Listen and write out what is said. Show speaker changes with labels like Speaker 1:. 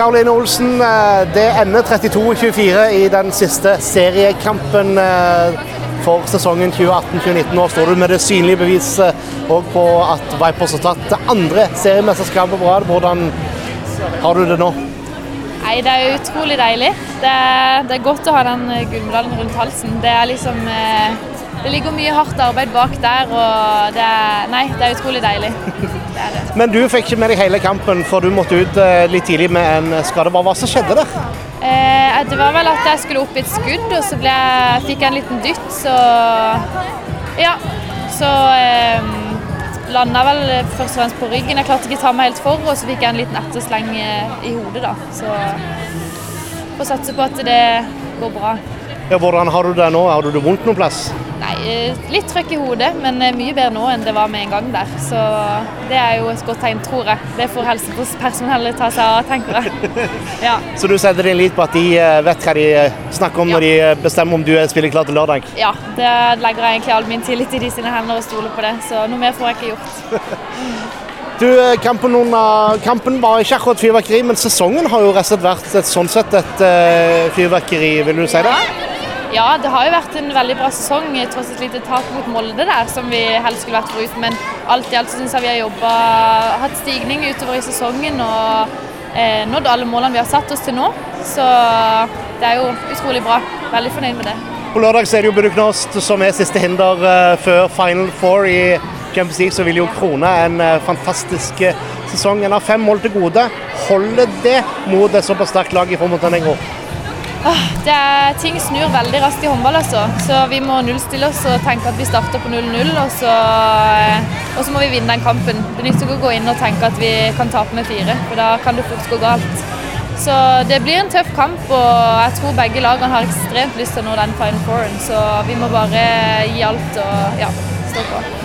Speaker 1: Karoline Olsen, eh, det ender 32-24 i den siste seriekampen eh, for sesongen 2018-2019. Nå står du med det synlige beviset på at Vipers har tatt det andre seriemesterskapet på rad. Hvordan har du det nå?
Speaker 2: Nei, Det er utrolig deilig. Det er, det er godt å ha den gullmedaljen rundt halsen. Det er liksom eh, Det ligger mye hardt arbeid bak der, og det er Nei, det er utrolig deilig. Det er det.
Speaker 1: Men du fikk ikke med deg hele kampen, for du måtte ut eh, litt tidlig med en skade. Hva som skjedde der?
Speaker 2: Eh, det var vel at jeg skulle opp i et skudd, og så jeg, fikk jeg en liten dytt, så Ja. Så eh, landa vel først og fremst på ryggen. Jeg klarte ikke å ta meg helt for, og så fikk jeg en liten ettersleng eh, i hodet, da. Så får satse på at det går bra.
Speaker 1: Ja, hvordan har du det nå? Har du det vondt noen plass?
Speaker 2: Eh, litt trøkk i hodet, men eh, mye bedre nå enn det var med en gang der. Så det er jo et godt tegn, tror jeg. Det får helsepersonellet ta seg av, tenker jeg. Ja.
Speaker 1: Så du setter din lit på at de eh, vet hva de snakker om når de bestemmer om du er spilleklar til lørdag?
Speaker 2: ja, det legger jeg egentlig all min tillit i de sine hender og stoler på det. Så noe mer får jeg ikke gjort.
Speaker 1: Du, kampen, under, kampen var ikke akkurat fyrverkeri, men sesongen har jo rett og slett vært et, sånn sett et fyrverkeri, vil du si det?
Speaker 2: Ja, det har jo vært en veldig bra sesong, tross et lite tap mot Molde der, som vi helst skulle vært foruten. Men alt i alt syns jeg vi har jobba, hatt stigning utover i sesongen og eh, nådd alle målene vi har satt oss til nå. Så det er jo utrolig bra. Veldig fornøyd med det.
Speaker 1: På lørdag er det jo Buduknost som er siste hinder eh, før Final Four i Champions League, så vil jo krone en eh, fantastisk eh, sesong. En har fem mål til gode. Holder det mot et såpass sterkt lag i Montenegro?
Speaker 2: Det er, ting snur veldig raskt i håndball, altså. Så vi må nullstille oss og tenke at vi starter på 0-0. Og, eh, og så må vi vinne den kampen. Det nytter ikke å gå inn og tenke at vi kan tape med fire, for da kan det fort gå galt. Så det blir en tøff kamp, og jeg tror begge lagene har ekstremt lyst til å nå den final fouren. Så vi må bare gi alt og ja, stå på.